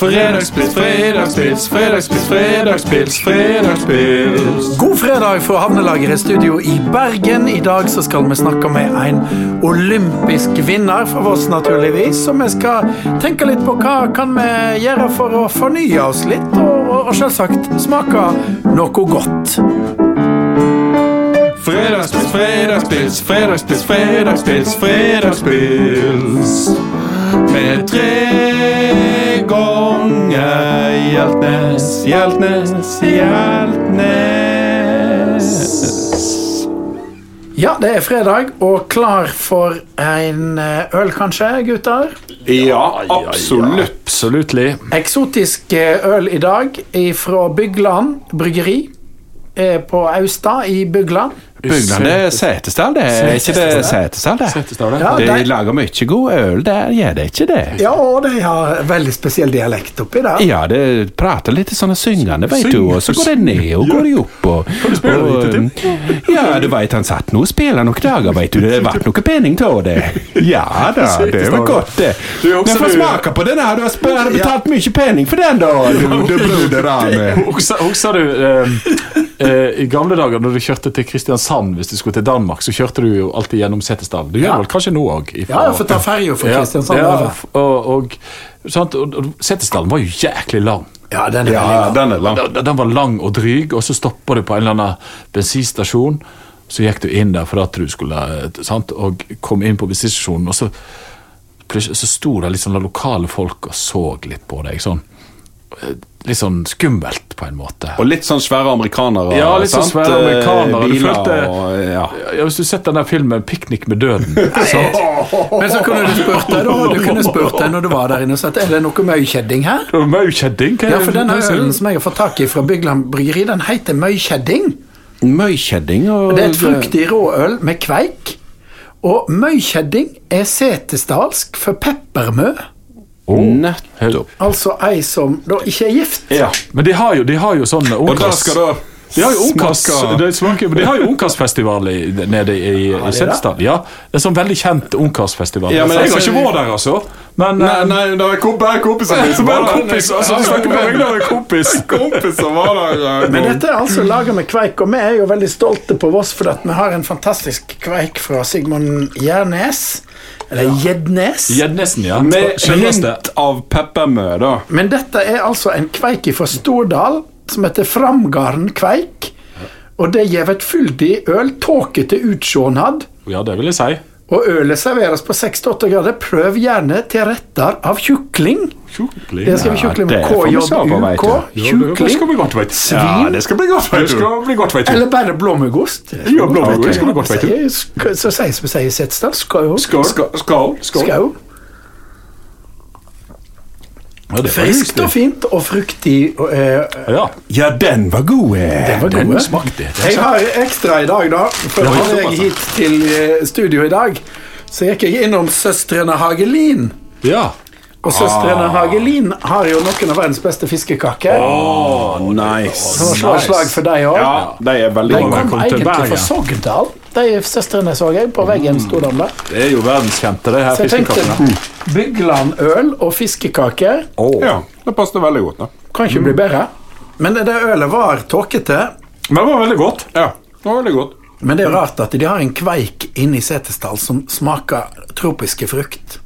Fredagspils, fredagspils, fredagspils, fredagspils, fredagspils. God fredag fra Havnelager i studio i Bergen. I dag så skal vi snakke med en olympisk vinner fra Voss, naturligvis. Og vi skal tenke litt på hva kan vi gjøre for å fornye oss litt, og, og selvsagt smake noe godt. Fredagspils, fredagspils, fredagspils, fredagspils, fredagspils. Med tre ganger Hjeltnes, Hjeltnes, Hjeltnes. Ja, det er fredag, og klar for en eh, øl, kanskje, gutter? Ja, absolutt. Absolutt. Eksotisk eh, øl i dag fra Bygland bryggeri eh, på Austad i Bygland. Bygland, det er Setesdal, det. Er ikke det Setesdal, det? Ja, De de- lager mye god øl der, gjør de ikke det? Ja, og de har veldig spesiell dialekt oppi der. Ja, det prater litt sånn syngende, vet du, og så går det ned og går det opp. Og, og? Ja, du veit han satt nå og spilte noen dager, veit du. Det ble noe penning av det. Ja da, det var godt, det. Du, også Men få du- smake på den her, du har betalt mye penning for den, da, du, du broder Arne. Husker husker du eh, i gamle dager når du kjørte til Kristiansand hvis du skulle til Danmark, så kjørte du jo alltid gjennom Setesdal. Du Ja. gjør vel kanskje nå òg? Ja, jeg får ta ferja fra Kristiansand Ja, over. og, og, og, Setesdalen var jo jæklig lang. Ja, den er Ja, veldig den er lang. Den, den var lang og dryg, og så stoppa du på en eller annen bensinstasjon. Så gikk du inn der for at du skulle eh, sant, og kom inn på bensinstasjonen, og så, så sto det litt sånn lokale folk og så litt på deg. sånn Litt sånn skummelt, på en måte. Og litt sånn svære amerikanere. Ja, litt sånn svære amerikanere. Du Biler følte- og ja. Ja, Hvis du setter den der filmen 'Piknik med døden' sant? Men så kunne du spurt deg, da. Du kunne spurt deg når du var der inne og sagt er det noe møykjedding her. Møykjedding? Maukjedding? hva er Ja, for er ølen som jeg har fått tak i fra Bygland bryggeri, den heter møykjedding. Møykjedding og Det er et fruktig råøl med kveik. Og møykjedding er setesdalsk for peppermø. Nettopp. Altså ei som da ikke er gift. Ja. Men de har jo, de har jo sånn da de har jo ungkarsfestival har i, nede i, i det? Setesdal. Ja, det er sånn veldig kjent ungkarsfestival. Ja, men jeg har altså- ikke vært der, altså. Men Nei, eh, nei, det er bare er kompiser som er en kompis, altså, du snakker på vegne av en kompis. kompis som var der. Men dette er altså laget med kveik, og vi er jo veldig stolte på Voss for at vi har en fantastisk kveik fra Sigmund Gjernes. Eller Gjednes. Gjednesen, ja. Med hint av peppermø, da. Men dette er altså en kveik fra Stordal som heter Framgarden kveik. Og det gjev et fyldig øl, tåkete utsjånad. Ja, det vil jeg si. Og ølet serveres på 6-8 grader. Prøv gjerne til retter av tjukling. Kjukling? Det skal vi kjukling med KJUK. Ja, det- skal bli godt, vet. Svin. det skal bli godt, vet du. Det skal bli godt, vet du. Eller bare blåmuggost. Ja, blåmuggost, skal bli godt, vet du. Så sier som vi sier i Setesdal. Skål. Skål. Skål. Ja, det Friskt og fint og fruktig. Og, eh, Ja, Ja, den var god. eh. det var den gode. smakte. Den Jeg har ekstra i dag, da. For da hadde jeg hit til eh, studio i dag, så gikk jeg innom Søstrene Hagelin. Ja. Og Søstrene Hagelin har jo noen av verdens beste fiskekaker. Åh, nice. Så slå et slag for deg òg. Ja, de er veldig De kom egentlig fra. Sogndal. De søstrene så jeg på veggen. sto de der. Det er jo verdenskjente, det her Så fiskekattene. Byglandøl og fiskekaker Ja, det passet veldig godt, da. kan ikke bli bedre. Men det ølet var tåkete. Men det var veldig godt. Ja, det var veldig godt. Men det er jo rart at de har en kveik inne i Setesdal som smaker tropiske frukt.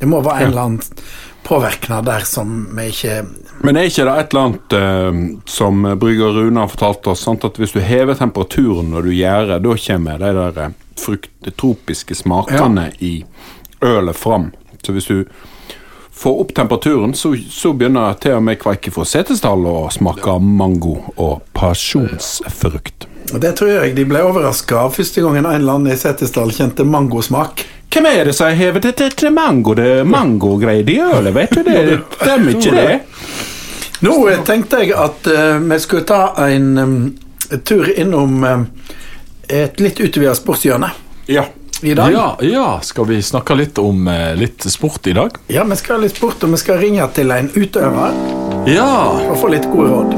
Det må være en eller annen påvirkning der som vi ikke Men er ikke det et eller annet eh, som brygger Rune har fortalt oss, sant? at hvis du hever temperaturen når du gjærer, da kommer de der eh, frukt, de tropiske smakene i ølet fram. Så hvis du får opp temperaturen, så, så begynner til og med kveike fra Setesdal å smake mango og pasjonsfrukt. Det tror jeg de ble overraska av første gangen en eller annen i Setesdal kjente mangosmak. Hvem er det som har hevet til mango? Det er mangogreier i ølet, vet du det? Stemmer ikke det? Nå eh, tenkte jeg at uh, vi skulle ta en um, tur innom em, et litt utvida sportshjørne Ja. i dag. Ja, ja, skal vi snakke litt om uh, litt sport i dag? Ja, vi skal ha litt sport, og vi skal ringe til en utøver Ja. og få litt gode råd.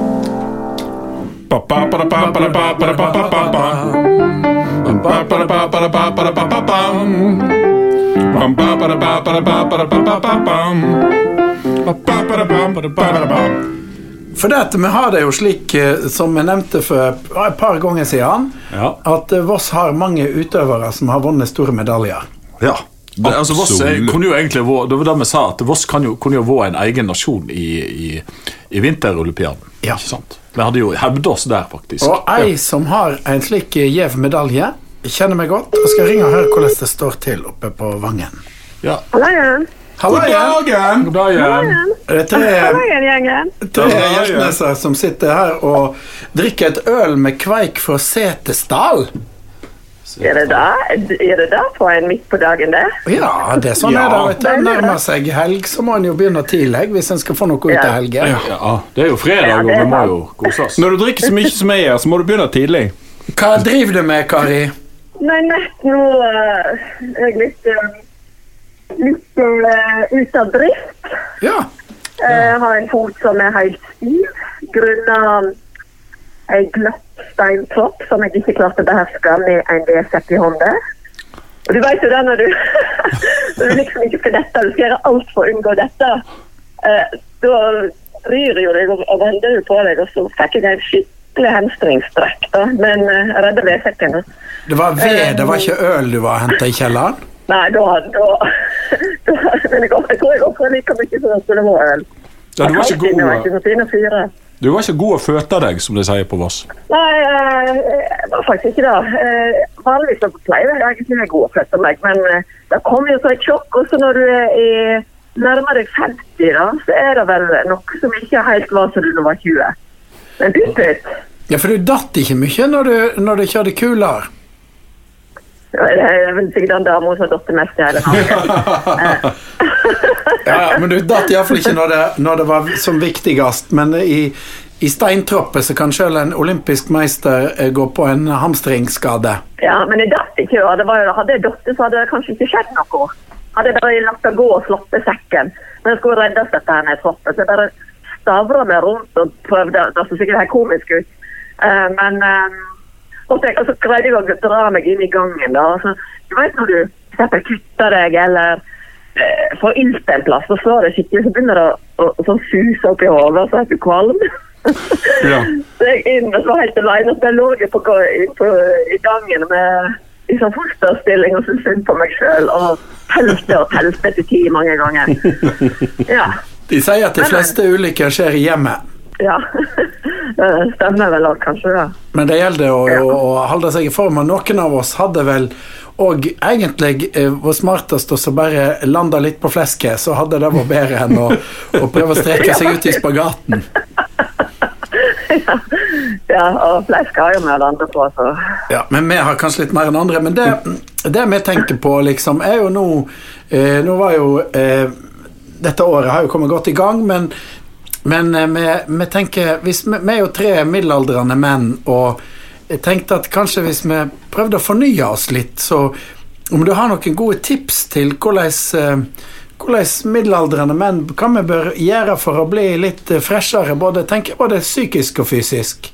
For dette, vi har det jo slik, eh, som jeg nevnte for et par ganger siden, Ja. at eh, Voss har mange utøvere som har vunnet store medaljer. Ja. Det, altså, Voss er, kunne jo egentlig Det var det vi sa, at Voss kan jo, kunne jo vært en egen nasjon i, i, i vinterolympiaden. Ja. Ikke sant? Vi hadde jo hevdet oss der, faktisk. Og ei som har en slik eh, gjev medalje, kjenner meg godt og skal ringe og høre hvordan det står til oppe på Vangen. Ja. Hallo igjen. Hallo igjen! dagen! God dag igjen. Det er tre, Hallo som sitter her og drikker et øl med kveik fra Setesdal. Er det da? Er det da på en midt på dagen, det? Ja, det er sånn Ja. er det. Nærmer seg helg, så må en jo begynne tidlig hvis en skal få noe ut av helgen. Ja, det er jo fredag, Ja, og vi må jo kose oss. Når du drikker så mye som jeg gjør, så må du begynne tidlig. Hva driver du med, Kari? Nei, nett nå eh, er jeg litt, eh, litt uh, ute av drift. Ja. ja. Jeg har en fot som er helt stiv grunna ei glatt steintropp som jeg ikke klarte å beherske med en V-sett i hånda. Og du vet jo det når du, når du liksom ikke skal dette, du skal gjøre alt for å unngå dette. Eh, da rir jo deg og og vender på deg, og så fikk jeg en skikkelig hamstringstrekk. da. Men eh, jeg redda V-sekken. Det var ved, det var ikke øl du var henta i kjelleren? Nei, da, da, da Men jeg, jeg tror jeg ofra like mye som det skulle vært øl. Ja, du, var ikke var god, ikke så fine fyre. du var ikke god å føte deg, som de sier på Voss. Nei, eh, jeg var faktisk ikke det. Eh, Vanligvis så pleier jeg egentlig være god å føte meg, men eh, det kommer jo så et sjokk. Også når du er i nærmer deg 50, da, så er det vel noe som ikke helt var som du var 20. Men pytt ut. Ja, for du datt ikke mye når du, når du kjørte kuler. Det er vel sikkert den dama som har datt mest i hele Norge. Ja, ja, men du datt iallfall ikke når det, når det var som viktigst. Men i, i steintroppet så kan selv en olympisk meister eh, gå på en hamstringsskade. Ja, men jeg datt ikke. da. Det var, hadde jeg datt, så hadde det kanskje ikke skjedd noe. Hadde jeg bare latt det gå og slått i sekken. Men jeg skulle reddes dette her ned troppet, så jeg bare stavra meg rundt og prøvde. Det så sikkert helt komisk ut. Eh, men eh, og så, og så greide jeg å dra meg inn i gangen. da. Altså, du vet når du eksempel kutter deg eller eh, får ilt en plass, og slår deg skikkelig, så begynner det å, å, sånn suse opp i hodet, og så er du kvalm. Ja. Så jeg inn og så var helt alene, så lå jeg på, på, i gangen med i sånn fosterstilling og syntes synd på meg sjøl og telte og telte til ti mange ganger. Ja. De sier at de fleste ulykker skjer i hjemmet. ja. Det stemmer vel også, kanskje, ja. Men det gjelder å, å, å holde seg i form. Og noen av oss hadde vel og egentlig eh, var smartest å så bare lande litt på flesket, så hadde det vært bedre enn å, å prøve å streke seg ut i spagaten. ja. ja, og flesk har jo vi å lande på, så Ja, men vi har kanskje litt mer enn andre. Men det, det vi tenker på, liksom, er jo nå eh, Nå var jo eh, Dette året har jo kommet godt i gang, men, men eh, vi, vi tenker hvis vi, vi er jo tre middelaldrende menn, og jeg tenkte at kanskje hvis vi prøvde å fornye oss litt, så om du har noen gode tips til hvordan eh, hvordan middelaldrende menn hva vi bør gjøre for å bli litt eh, freshere, både, tenker både psykisk og fysisk?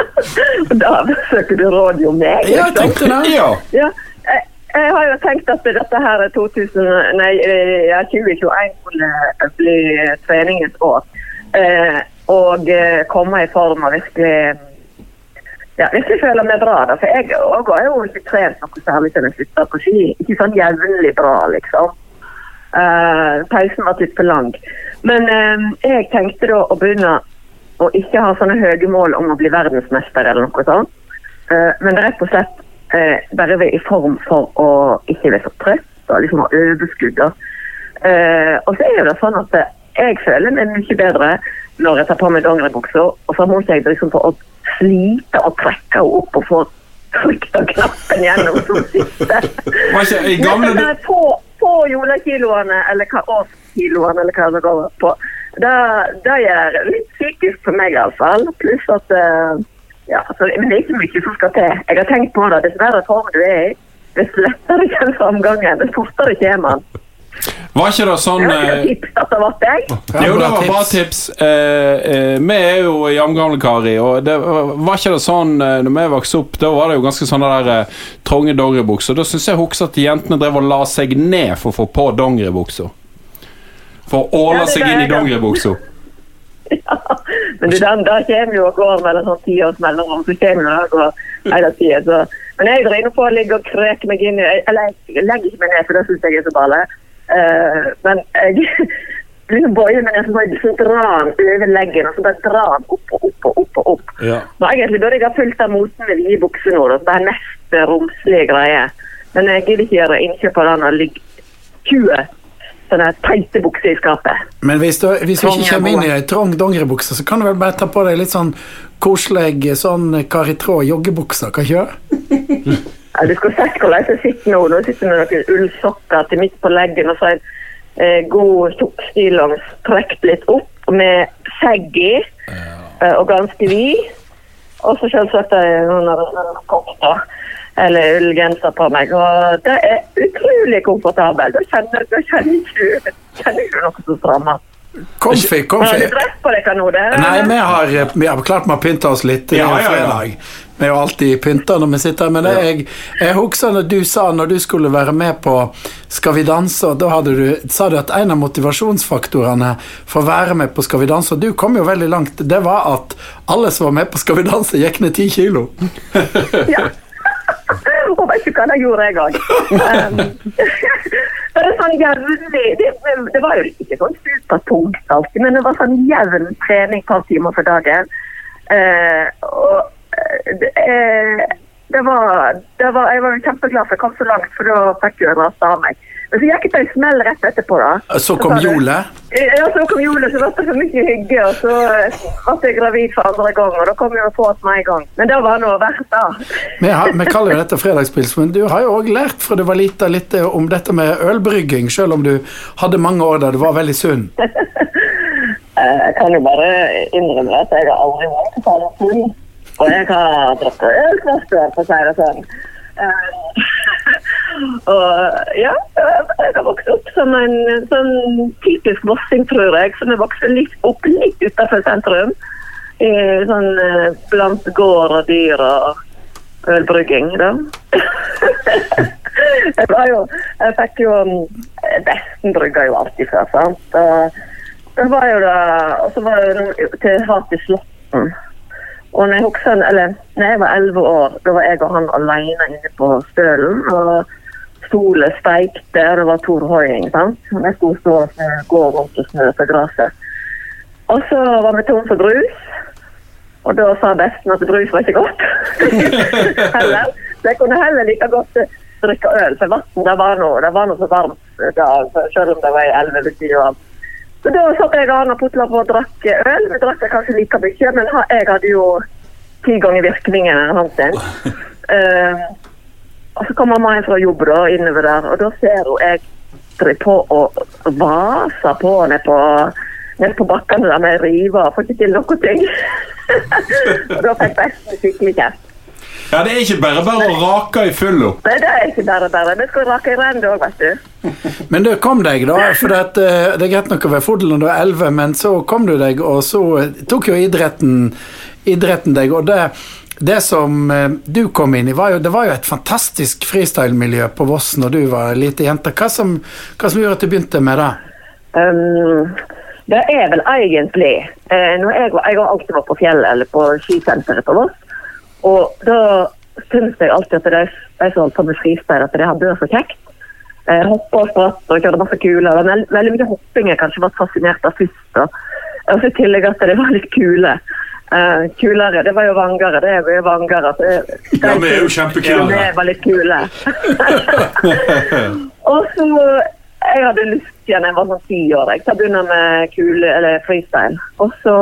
da søker du råd jo meg. Ja, jeg tenkte det. Ja. Ja, jeg, jeg har jo tenkt at dette her er 2000, nei, eh, ja, 2021 skulle bli treningens år. Eh, og eh, komme i form og virkelig ja, virkelig føle meg bra. Da. For jeg og har jo ikke trent noe særlig siden jeg slutta på ski. Ikke sånn jevnlig bra, liksom. Eh, pausen var litt for lang. Men eh, jeg tenkte da å begynne å ikke ha sånne høye mål om å bli verdensmester eller noe sånt. Eh, men rett og slett eh, bare være i form for å ikke være så trøtt og liksom ha overskudd. Eh, og så er det sånn at eh, jeg føler meg mye bedre når jeg tar på meg dongeribuksa, og så må jeg liksom for å slite og trekke henne opp og få trykt av knappen gjennom som siste. I gamle men få julekiloene, eller hva årskiloene, eller hva det går på. Det, det gjør litt psykisk for meg, iallfall. Pluss at eh, ja, så, Men det er ikke mye som skal til. Jeg har tenkt på det. Dess verre form du er i, dess lettere kommer framgangen. Dess fortere kommer den. Var ikke det sånn Det var ikke eh, tips at det var jo, det var bra tips. Eh, eh, vi er jo jamgamle, Kari. Og det var ikke det sånn eh, Når vi vokste opp, da var det jo ganske sånne der eh, trange dongeribukser. Da syns jeg husker at jentene drev og la seg ned for å få på dongeribuksa. For å åle Ja, det seg inn i dongeribuksa. ja. Men du, den der kommer jo og går mellom sånn ti års mellomrom, så kommer jo og går hele tiden. Så. Men jeg driver på å ligge og kreke meg inn i Eller jeg legger ikke meg ned, for det syns jeg er så bale. Eh, men jeg liksom bøyer meg ned, bare så drar den over leggen, og så bare drar den opp og opp og opp. og opp. Ja. Nå egentlig burde jeg ha fulgt av moten med vide bukser nå, da, så det er neste romslige greie. Men jeg gidder ikke gjøre innkjøp av den og ligge 20 sånne teite bukser i skapet. Men hvis du, hvis du ikke kommer inn i joggebukse. ei trang dongeribukse, så kan du vel bare ta på deg litt sånn koselig sånn kar i tråd joggebukser, kan ikke du? Ja, du skulle sett hvordan jeg sitter nå. Nå sitter jeg med noen ullsokker til midt på leggen og så en eh, god tjukk stillongs trukket litt opp med skjegg i eh, og ganske vid. Og så selvsagt av kokk da, eller ullgenser på meg. Og det er utrolig komfortabelt. Da kjenner, da kjenner ikke du ikke noe som strammer. Comfy, comfy. Nei, vi har, vi har klart vi har pynta oss litt. i Ja, ja, ja. fredag. Vi er jo alltid pynta når vi sitter her. Men jeg, jeg husker når du sa når du skulle være med på Skal vi danse, og da hadde du, sa du at en av motivasjonsfaktorene for å være med på Skal vi danse, og du kom jo veldig langt, det var at alle som var med på Skal vi danse, gikk ned ti kilo. Ja. Og vet du hva, det gjorde jeg òg. Um, det, er sånn jævlig, det, det var jo ikke sånn supertungt alltid, men det var sånn jevn trening et par timer for dagen. Uh, og eh, det, det, var, det var Jeg var kjempeglad for jeg kom så langt, for da fikk jeg rase av meg. Så gikk det en smell rett etterpå, da. Så kom sa. Ja, så kom Jule, så ble det for mye hygge, og så ble jeg gravid for andre gang, og da kom jeg på oss med en gang. Men det var noe verdt, da. Vi, har, vi kaller jo dette fredagspils, men du har jo òg lært fra du var lita litt om dette med ølbrygging, selv om du hadde mange år der du var veldig sunn. Eh, Jeg kan jo bare innrømme at jeg har aldri vært på talerstolen. Og jeg har drukket øl år, for å si det sånn. Eh, og ja, jeg har vokst opp som en sånn typisk vossing, tror jeg. Som er vokst litt opp litt utenfor sentrum. I, sånn eh, blant gård og dyr og ølbrygging, da. jeg var jo Jeg fikk jo um, Besten brygga jo alltid før, sant. Og det var jo da Og så var jeg til Hat i Slåtten. Og når jeg husker, eller når jeg var elleve år, da var jeg og han alene inne på Stølen. Og solen steikte, og det var Tor Hoiing. Jeg skulle stå og gå rundt og snøte gresset. Og så var vi tom for brus. Og da sa besten at brus var ikke godt. heller. Så jeg kunne heller like godt eh, drikke øl, for vann det var noe, det var noe så varmt da, selv om det var i 11 år. Så da satt jeg an og putla på og drakk øl. Vi drakk kanskje like mye, men jeg hadde jo ti ganger virkningen enn han sin. Eh, og så kom mamma hjem fra jobb da, innover der, og da ser hun jeg driver på og vaser på ned på ned på bakkene der med river og får ikke til noen ting. og da fikk besten skikkelig kjeft. Ja, det er ikke bare bare å rake i fylla. Nei, det er ikke bare bare. Vi skal rake i rennet òg, vet du. Men du kom deg, da. For at, eh, det er greit nok å være fodel når du er 11, men så kom du deg, og så tok jo idretten, idretten deg. Og det, det som eh, du kom inn i, var jo, det var jo et fantastisk freestyle-miljø på Voss når du var lite jente. Hva som, hva som gjorde at du begynte med det? Um, det er vel egentlig eh, jeg, var, jeg har alltid vært på fjellet eller på skisenteret på Voss. Og da syns jeg alltid at de, som holdt på med freestyle, at de hadde vært så kjekt. Eh, Hoppa og spratt og kjørte masse kuler. Det var veld, veldig mye hopping jeg kanskje var fascinert av først. Og så i tillegg at de var litt kule. Eh, kulere. Det var jo vangere. Det er jo vangere. Så, Ja, vi er jo kjempekule. Vi var litt kule. og så Jeg hadde lyst igjen jeg var sånn ti år jeg, til å begynne med kule, eller freestyle. Og så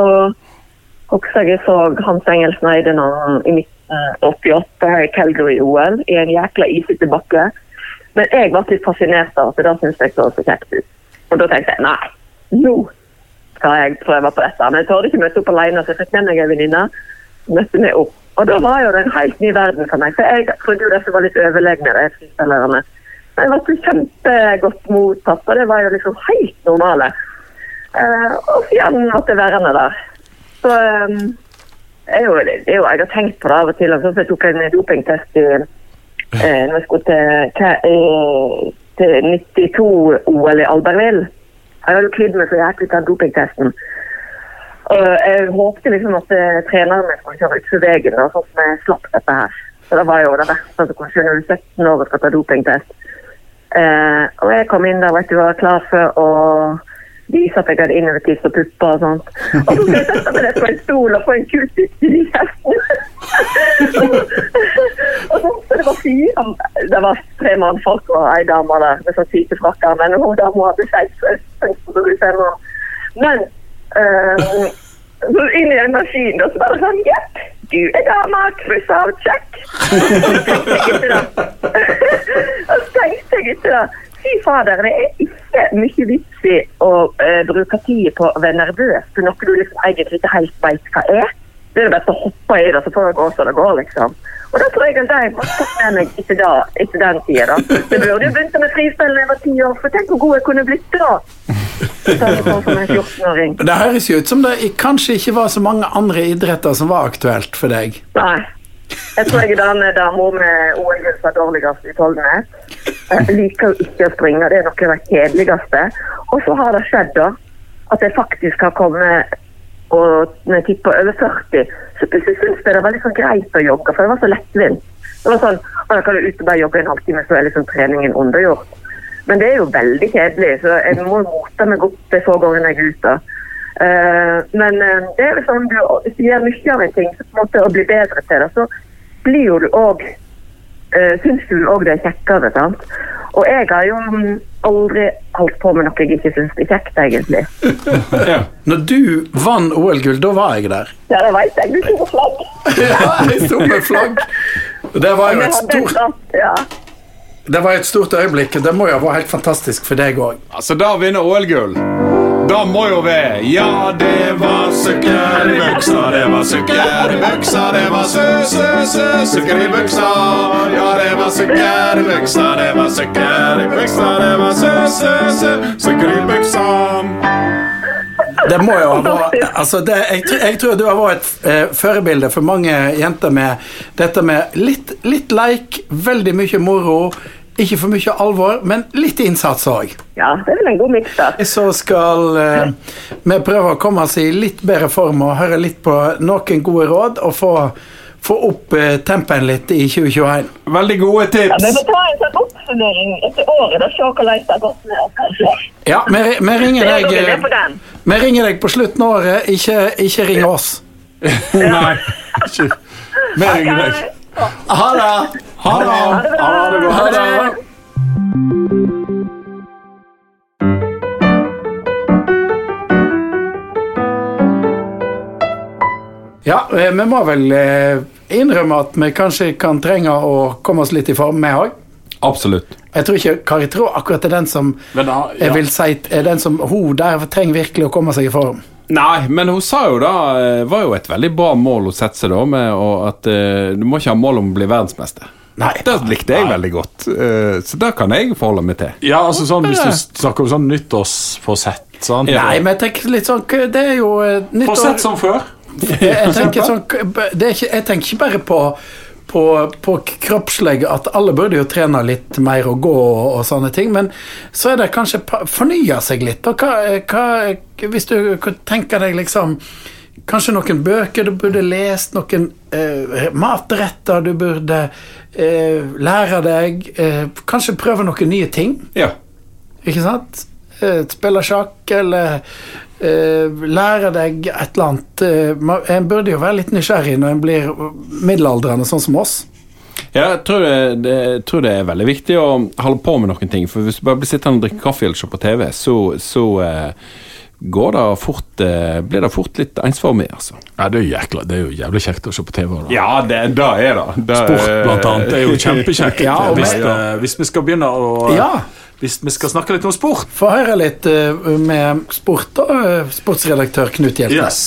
husker jeg jeg så Hans Engel Sneiden i 1988 i Calgary-OL i en jækla isete bakke. Men jeg ble litt fascinert av at det da syntes jeg så så kjekt ut. Og da tenkte jeg nei, nå skal jeg prøve på dette. Men jeg torde ikke møte opp alene, så jeg fikk med meg en venninne. Møtte meg opp. Og da var jo det en helt ny verden for meg. For jeg trodde jo disse var litt overlegne, de freestylerne. Men jeg ble kjempegodt mottatt, og det var jo liksom helt normale. Uh, og igjen måtte jeg være med der. Så um, jeg, jo, det jeg har tenkt på det av og til. Altså, jeg tok en dopingtest i, eh, når jeg skulle til, eh, til 92-OL i Albertville. Jeg hadde kvidd meg så jæklig den dopingtesten. Og jeg håpte liksom at eh, treneren min skulle kjøre utfor veien, da, sånn at jeg slapp dette her. Så det var jo det verste som kunne skje når du er 17 år og skal ta dopingtest. Eh, og jeg kom inn der vet du, var klar for å vise at jeg hadde innovativt og pupper og sånt. Og så skulle jeg sette meg på en stol og få en kul ut i kjeften. og så, så det var fire Det var tre mannfolk og ei dame der med sånn hvite. Men hun dama hadde i. Men eh, så inn i en maskin, og så bare sånn Jepp, du er dama, kryss av, check. Og så tenkte jeg ikke det. Fy fader, det er ikke mye vits i å uh, bruke tid på å være nervøs for noe du liksom egentlig ikke helt vet hva er. Det er det beste å hoppe i det, så får det gå som det går, liksom. Og da tror jeg at de har tatt med meg etter, da, etter den tida, da. Det burde jo begynt med frispill da jeg var ti år, for tenk hvor god jeg kunne blitt da. Som en 14-åring. Det høres jo ut som det kanskje ikke var så mange andre idretter som var aktuelt for deg. Nei. Jeg tror jeg er den dama med OL-gull som er dårligst i tolvene. Liker ikke å springe, det er noe av det kjedeligste. Og så har det skjedd da, at jeg faktisk har kommet og når jeg tipper over 40, så plutselig syns jeg det var sånn greit å jogge, for det var så lettvint. Det var sånn, jeg kan du ut og bare jogge en halvtime, så er liksom treningen undergjort. Men det er jo veldig kjedelig, så jeg må mote meg opp de få gangene jeg er ute. Eh, men eh, det er jo sånn, du, hvis du gjør mye av en ting, så på en måte å bli bedre til det, så blir jo du òg uh, Syns du òg det er kjekkere, sant? Og jeg har jo aldri holdt på med noe jeg ikke syns er kjekt, egentlig. Ja. Når du vant OL-gull, da var jeg der. Ja, det veit jeg. Du sto med flagg. Ja, jeg sto med flagg. Det var jo et stort, ja. det var et stort øyeblikk. Det må jo ha vært helt fantastisk for deg òg. Altså, da vinner OL-gull. Da må jo være Ja, det var sukker i buksa, det var sukker i buksa, det var sø-sø-sø, sukker i buksa. Ja, det var sukker i buksa, det var sukker i buksa, det var sø-sø-sø, sukker i buksa. Det må jo ha altså det, jeg, jeg tror du har vært et eh, førebilde for mange jenter med dette med litt, litt leik, veldig mye moro, ikke for mye alvor, men litt innsats òg. ja, det er vel en god miks da. Så skal eh, vi prøve å komme oss i litt bedre form og høre litt på noen gode råd og få, få opp eh, tempen litt i 2021. Veldig gode Ja, vi tips. får ta en sånn oppsummering etter året og se hvordan det har gått med oss. kanskje. Ja, vi, vi, ringer er deg, eh, vi ringer deg på slutten av året, ikke, ikke ring oss. Nei. ikke. ringer deg. Ha det! Ha det. Ha det. Ha det! Ja, eh, vi må vel eh, innrømme at vi kanskje kan trenge å komme oss litt i form, vi òg. Absolutt. Jeg tror ikke Kari Trå akkurat er den som da, ja. jeg vil si er den som Hun der trenger virkelig å komme seg i form. Nei, men hun sa jo da eh, var jo et veldig bra mål å sette seg da med og at uh, du må ikke ha mål om å bli verdensmester. Nei. Det likte jeg veldig godt, uh, så det kan jeg forholde meg til. ja, altså sånn, Hvis du snakker om sånn nyttårsforsett sånn. Ja. Nei, men jeg tenker litt sånn Det er jo uh, nyttår Forsett som før. jeg, jeg, tenker sånn, det er ikke, jeg tenker ikke bare på, på, på kroppslegg at alle burde jo trene litt mer og gå og, og sånne ting, men så er det kanskje fornye seg litt. Og hva, hva, hvis du tenker deg liksom Kanskje noen bøker du burde lest, noen eh, matretter du burde eh, lære deg. Eh, kanskje prøve noen nye ting. Ja. Ikke sant? Eh, Spille sjakk eller lære deg et eller annet. Eh, En burde jo være litt nysgjerrig når en blir middelaldrende, sånn som oss. Ja, jeg tror det, det, jeg tror det er veldig viktig å holde på med noen ting. For hvis du bare blir sittende og drikke kaffe eller se på TV, så, så eh, går det fort eh, blir det fort litt ensformig, altså. Ja, det er jækla, det er jo jævlig kjekt å se på TV. Da. Ja, det, det er det. Sport, blant annet. Det er jo kjempekjekt. Ja, hvis, eh, hvis vi skal begynne å Ja. Hvis vi skal snakke litt om sport Få høre litt eh, med sport og eh, sportsredaktør Knut Hjeltnes.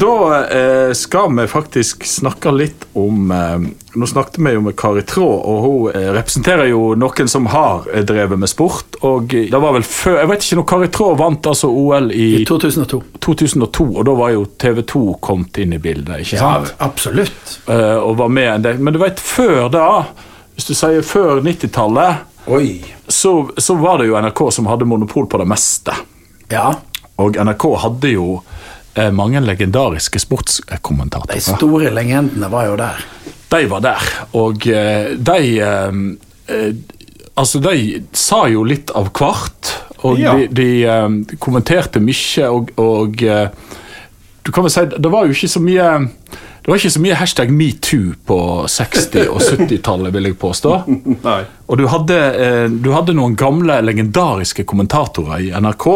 Da eh, skal vi faktisk snakke litt om eh, Nå snakket vi jo med Kari Traa, og hun eh, representerer jo noen som har eh, drevet med sport. Og det var vel før Jeg vet ikke når Kari Traa vant altså OL i I 2002. 2002, og da var jo TV2 kommet inn i bildet, ikke Ja, absolutt. Eh, og var med en del. Men du vet, før da, hvis du sier før 90-tallet, så, så var det jo NRK som hadde monopol på det meste. Ja. Og NRK hadde jo eh, mange legendariske sportskommentatorer. De store legendene var jo der. De var der, og eh, de eh, eh, Altså, de sa jo litt av hvert, og Ja. de, de eh, kommenterte mye, og, og eh, Du kan vel si det var jo ikke så mye det var ikke så mye hashtag metoo på 60- og 70-tallet, vil jeg påstå. Nei. Og du hadde, eh, du hadde noen gamle, legendariske kommentatorer i NRK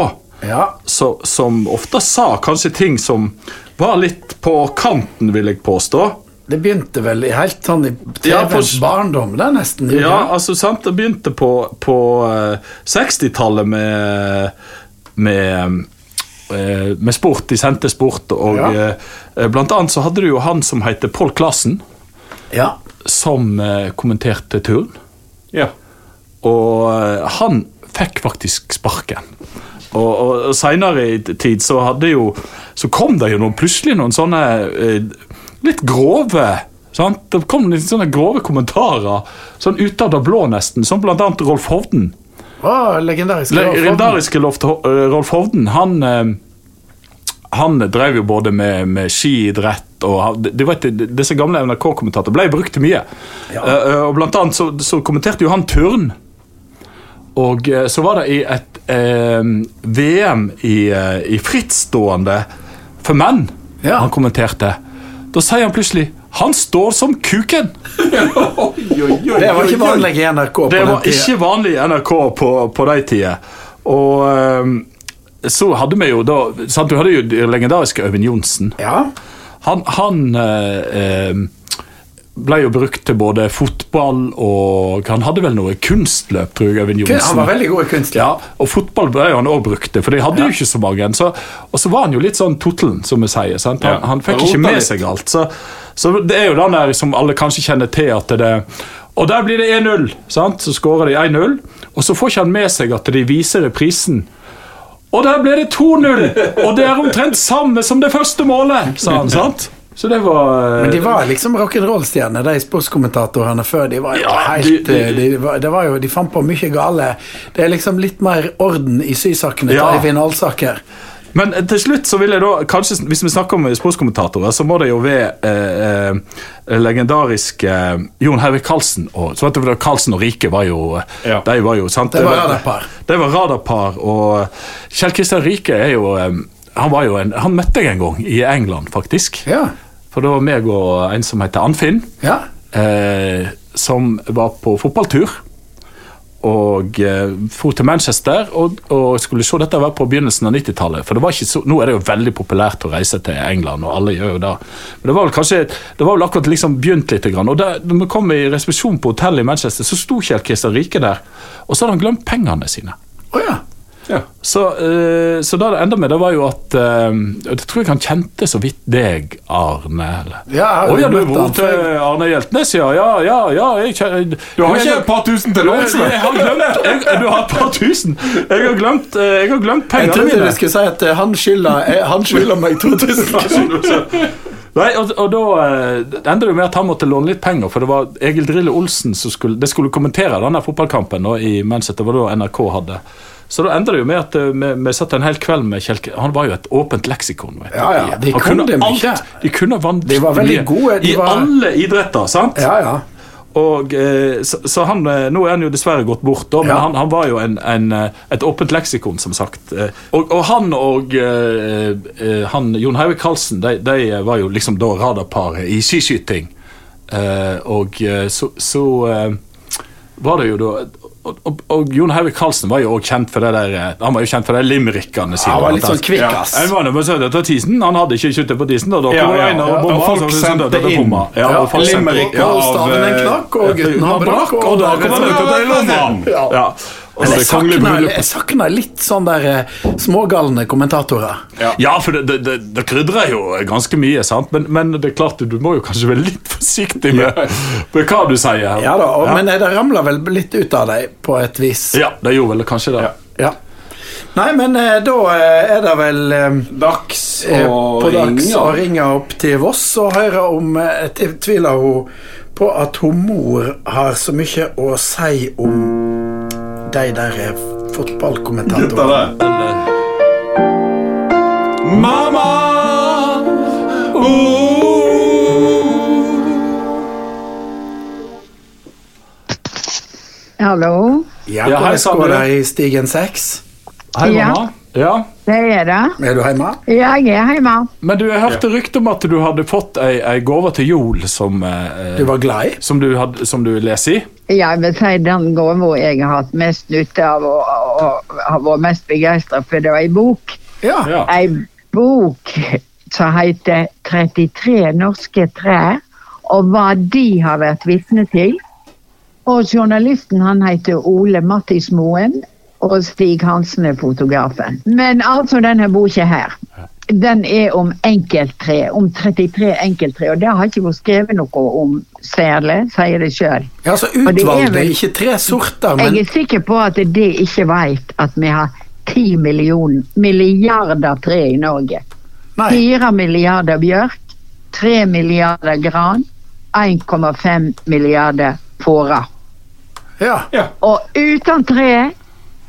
Ja. så, som ofte sa kanskje ting som var litt på kanten, vil jeg påstå. Det begynte vel i helt sånn i Ja, TVs barndom, det er nesten. gjorde Ja, altså sant, Det begynte på, på eh, 60-tallet med, med, eh, med sport. De sendte sport. Og Ja. eh, blant annet så hadde du jo han som heter Pål Klassen, ja. som eh, kommenterte turn. Ja. Og eh, han fikk faktisk sparken. Og, og, og seinere i tid så hadde jo Så kom det jo noen, plutselig noen sånne eh, litt grove sant? Det kom litt sånne grove kommentarer, sånn ut av det blå nesten, som blant annet Rolf Hovden. Å, legendariske, Rolf Legendariske Rolf eh, Rolf Hovden, han eh, han drev jo både med, med skiidrett og de vet, Disse gamle NRK-kommentatorer ble brukt til mye. Ja. Eh, og Blant annet så, så kommenterte jo han turn. Og så var det i et eh, VM i, i frittstående for menn Ja. han kommenterte. Da sier han plutselig 'Han står som kuken'! Det var ikke vanlig i NRK på Det den var ikke vanlig i NRK på, på de tider. Og ehm, så hadde vi jo da sant, Du hadde jo den legendariske Øyvind Johnsen. Ja. Han, han eh, ehm, ble jo brukt til både fotball og Han hadde vel noe kunstløp, tror jeg. Øyvind Johnsen. Han var veldig god i kunstløp. Ja, og fotball ble han også brukt til, for de hadde jo ikke så mange. Så, og så var han jo litt sånn totelen, som vi sier. Sant? Han, Ja. han fikk Han ikke med litt. seg alt. Så, så det er jo den der som alle kanskje kjenner til at det Og der blir det 1-0, sant? så skårer de 1-0. Og så får ikke han med seg at de viser reprisen. Og der ble det 2-0! Og det er omtrent samme som det første målet, sa han. sant? Så det var Men de var liksom rock'n'roll-stjerner, de sportskommentatorene før. De var jo Ja, helt de- de, de, var, var jo, de fant på mye gale. Det er liksom litt mer orden i sysakene til Ja. Eivind Alsaker. Men eh, til slutt så vil jeg da kanskje, Hvis vi snakker om sportskommentatorer, så må det jo være eh, eh, legendariske eh, Jon Hervik Karlsen og så vet du, Karlsen og Rike var jo Ja. De var jo sant? Det var radarpar. Det var radarpar, og Kjell Kristian Rike er jo eh, Han var jo en, han møtte jeg en gang i England, faktisk. Ja. For det var meg og en som heter Anfinn, ja. eh, som var på fotballtur. Og eh, for til Manchester og, og skulle se dette var på begynnelsen av 90-tallet. For det var ikke så, nå er det jo veldig populært å reise til England, og alle gjør jo det. Men det var vel kanskje Det var vel akkurat liksom begynt litt. Grann. Og da vi kom i resepsjon på hotellet i Manchester, så sto Kjell Kristian Rike der, og så hadde han glemt pengene sine. Oh, ja. Ja. Så, uh, så det det enda med, det var jo at uh, Jeg tror jeg han kjente så vidt deg, Arne. Eller? Ja, jeg ja, du møtt han til. Arne Hjeltnes, ja. Ja, ja, ja. Jeg, kjen- Du har jeg- ikke et par tusen til låns? jeg, jeg har glemt Du har et par tusen. Jeg har glemt, eh, jeg har glemt Jeg pengene trodde mine. du skulle si at eh, han skylder, eh, han skylder meg 2000 Nei, og, og da eh, det endte det med at han måtte låne litt penger, for det var Egil Drille Olsen som skulle, det skulle kommentere denne fotballkampen da, i Manchester. Det var da NRK hadde. Så da endte det jo med at eh, vi, vi satt en hel kveld med Kjell Han var jo et åpent leksikon. Vet du. Ja, ja, de Han kunne kunne alt. De kunne vant De var veldig gode, de I var- alle idretter, sant? Ja, ja. Og, eh, så, så han, eh, Nå er han jo dessverre gått bort, da, men Ja. han, han var jo en, en, et åpent leksikon, som sagt. Og, og han og han, Jon Haug Karlsen de, de var jo liksom da radarparet i skiskyting. Og så, så var det jo da og, og, og Jon Heivik Karlsen var jo også kjent for det der eh, Han var jo kjent for de limerickene sine. Han var litt sånn sånn kvikkas. Ja, en Han hadde ikke kjøttet på tisen. Da, da Ja, det ja, og ja. folk sendte inn. Ja, Ja, og staven en eh, knakk, og gutten har brakk, og da kom kommer det ut av lomma. Ja. Ja. Men jeg sakner savner, jeg savner litt sånn der eh, smågalne kommentatorer. Ja, for det, det, det, det krydrer jo ganske mye, sant? Men, men det er klart, du må jo kanskje være litt forsiktig med, med hva du sier. Ja da, og, ja. Men eh, det ramla vel litt ut av deg på et vis. ja, det gjorde vel kanskje det. Ja. Nei, men eh, da er det vel eh, Dags å på dags å ringe. ringe opp til Voss og høre om eh, tviler hun på at hun mor har så mye å si om de der er fotballkommentatorer. Mamma! Hallo, Ja, Ja, hei, hvordan Sander. går det i Stigen 6? Hei, Ja. mamma. Ja. Det er det. Er du hjemme? Ja, jeg er hjemme. Men du, jeg hørte rykte om at du hadde fått ei, ei gave til jul som, eh, Du var glad i? som, du, hadde, som du leser i. Jeg vil si den gaven jeg har hatt mest nytte av og, og, og har vært mest begeistra for, det var ei bok. Ja. Ja. Ei bok som heter 33 norske trær, og hva de har vært vitne til. Og journalisten han heter Ole Mattis Moen, og Stig Hansen er fotografen. Men altså denne boka her, den er om enkelttre, om 33 enkelttre, og det har ikke vært skrevet noe om særlig, sier det sjøl. ja, så er utvalgte, ikke tre sorter, men Jeg er sikker på at de ikke vet at vi har 10 million, milliarder tre i Norge. Fire 4 milliarder bjørk, 3 milliarder gran, 1,5 milliarder fårer. Ja. Og uten tre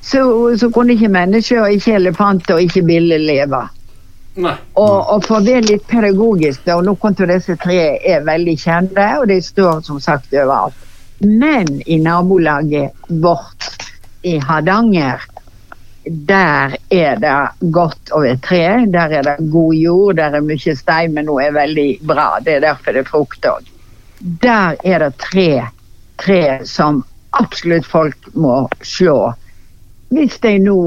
så, så kunne ikke mennesker, ikke elefanter og ikke biller leve. Nei. Og, og for det er litt pedagogisk, da, og noen av disse tre er veldig kjente, og de står som sagt overalt. Men i nabolaget vårt i Hardanger, der er det godt over tre. Der er det god jord, der er mye stein, men nå er veldig bra. Det er derfor det er frukt òg. Der er det tre, tre som absolutt folk må se. Hvis de nå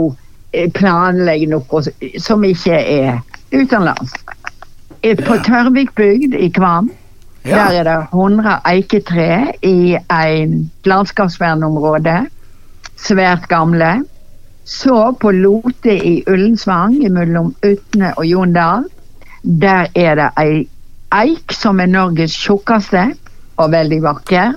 eh, planlegger noe som ikke er utenlands. Eh, På Tørvik bygd i Kvam Ja. der er det 100 eiketre i en landskapsvernområde. Svært gamle. Så på Lote i Ullensvang mellom Utne og Jondal. Der er det ei eik som er Norges tjukkeste og veldig vakker.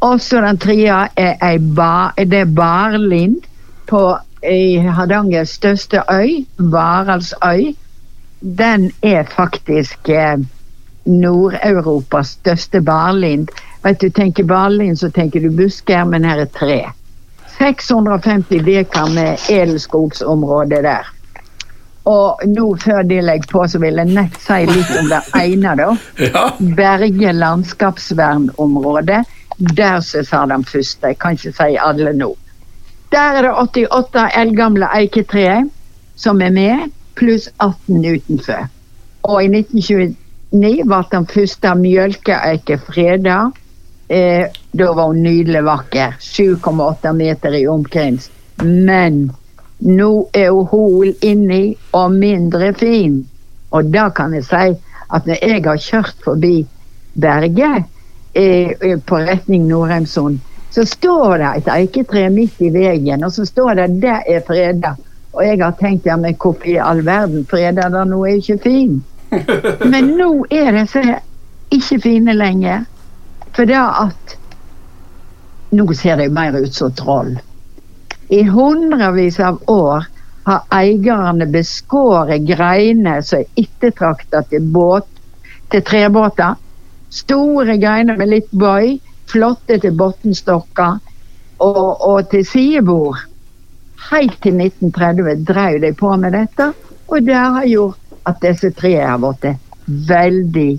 Og så den tredje er ei ba, det er barlind på i Hardangers største øy, Varaldsøy. Den er faktisk eh, Nord-Europas største barlind. Vet du, tenker barlind, så tenker du busker, men her er tre. 650 dekar med edelskogsområde der. Og nå før de legger på, så vil jeg nett si litt om det ene, da. ja. Berge landskapsvernområde. Der så sa den første. Jeg kan ikke si alle nå. Der er det 88 eldgamle eiketrær som er med, pluss 18 utenfor. Og i 1929 ble den første mjølkeeike freda. Eh, da var hun nydelig vakker. 7,8 meter i omkrins. Men nå er hun hol inni og mindre fin. Og da kan jeg si at når jeg har kjørt forbi Berge eh, eh, på retning Nordheimsund, så står det et eiketre midt i veien, og så står det 'det er freda'. Og jeg har tenkt ja, men hvorfor i all verden freda det nå er ikke fin? Men nå er disse ikke fine lenger. For det at Nå ser de mer ut som troll. I hundrevis av år har eierne beskåret greiner som er ettertrakta til, båt, til trebåter. Store greiner med litt bøy, flotte til bunnstokker og, og til sidebord. Helt til 1930 drev de på med dette, og det har gjort at disse tre har blitt veldig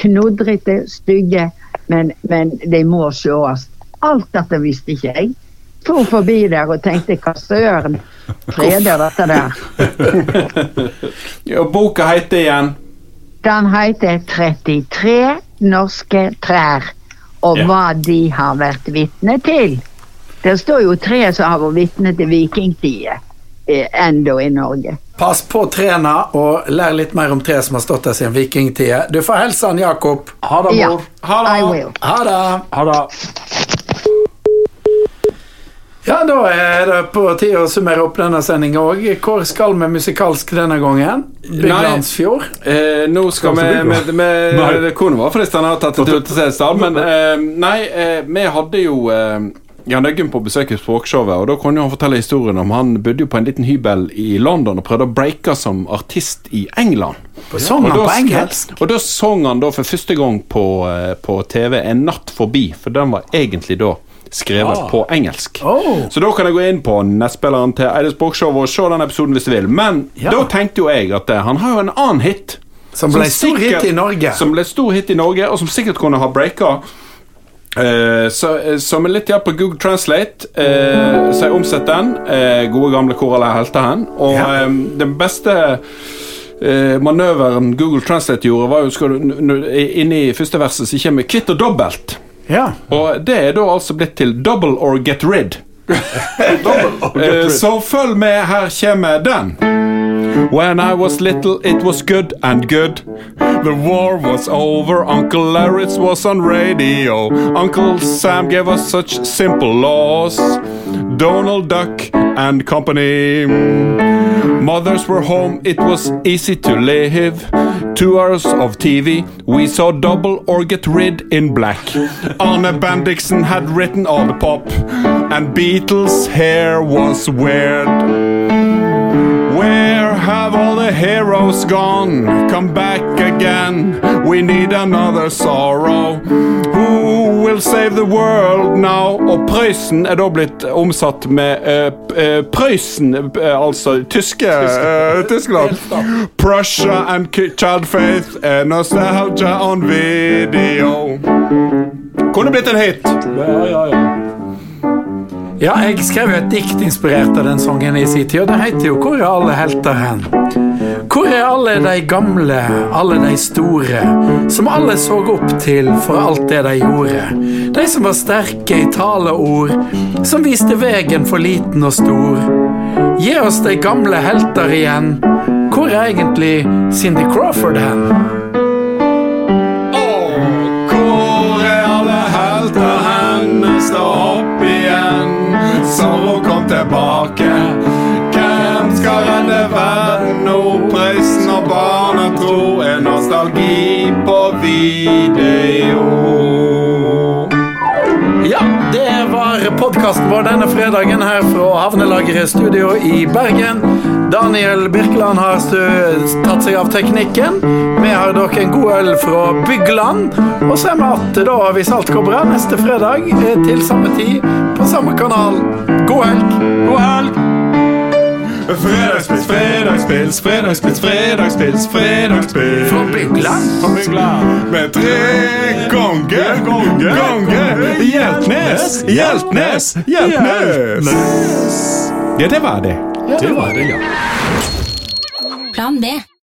knudrete, stygge, men, men de må sees. Alt dette visste ikke jeg. For forbi der og tenkte hva søren freder dette der. Ja, boka heter igjen Den heter 33 norske trær, og Ja. hva de har vært vitne til. Det står jo tre som har vært vitne til vikingtider eh, enda i Norge. Pass på trærne, og lær litt mer om tre som har stått der siden vikingtida. Du får hilse han Jakob. Ha det, Ja, mor. Will. Ha det. Ha det. Ja, da er det på tide å summere opp denne sendinga òg. Hvor skal vi musikalsk denne gangen? Byglandsfjord? Eh, nå skal vi Skal vi med, med, med Kona vår forresten har tatt ta til til Setesdal, men eh, nei, eh, vi hadde jo eh, Jan Øggen på besøk i Språkshowet, og da kunne jo han fortelle historien om han bodde jo på en liten hybel i London og prøvde å breake som artist i England. Sang han Og da på engelsk? Og da sang han da for første gang på, eh, på TV 'En natt forbi', for den var egentlig da skrevet Ah. på engelsk. Oh. Så da kan jeg gå inn på nettspilleren til Eides Borgshow og se den episoden hvis du vil. Men Ja. da tenkte jo jeg at eh, han har jo en annen hit. Som ble stor hit i Norge. Som ble stor hit i Norge, og som sikkert kunne ha breaka. Uh, så, eh, så med litt hjelp på Google Translate uh, så jeg omsetter den. Uh, gode gamle Hvor alle helter hen. Og Ja. um, den beste eh, manøveren Google Translate gjorde, var jo skal du, inni første verset så kommer kvitt og dobbelt. Ja. Og det er da altså blitt til double or get rid. Eh, Så følg med, her kommer den. When I was little, it was good and good. The war was over, Uncle Larry's was on radio. Uncle Sam gave us such simple laws. Donald Duck and company. Mothers were home, it was easy to live. Two hours of TV, we saw double or get rid in black. Arne Bendixen had written all the pop, and Beatles' hair was weird. Have all the heroes gone? Come back again. We need another sorrow. Who will save the world now? Og Prøysen er da blitt omsatt med uh, Prøysen, eh, altså tyske eh, Tyskland. Prussia and Child Faith, uh, nostalgia on video. Kunne blitt en hit. Ja, ja, ja. Ja, jeg skrev jo et dikt inspirert av den sangen i sin tid, og det heter jo 'Hvor er alle helter hen'? Hvor er alle de gamle, alle de store, som alle så opp til for alt det de gjorde? De som var sterke i tale og ord, som viste veien for liten og stor. Gi oss de gamle helter igjen. Hvor er egentlig Cindy Crawford hen? Så hun kom tilbake. Hvem skal redde verden nå? Prøysen og barnetro er nostalgi på video. Ja, det var podkasten vår denne fredagen her fra Havnelageret studio i Bergen. Daniel Birkeland har tatt seg av teknikken. Vi har dere en god øl fra Bygland. Og så er vi att da, har vi saltkobra neste fredag eh, til samme tid på samme kanal. God helg! God helg! Fredagspils, fredagspils, fredagspils, fredagspils, fredagspils. Fra Bygland. Med tre ganger, ganger, Hjeltnes, Hjeltnes, Hjeltnes. Ja, det var det. Det var det, ja. Plan B.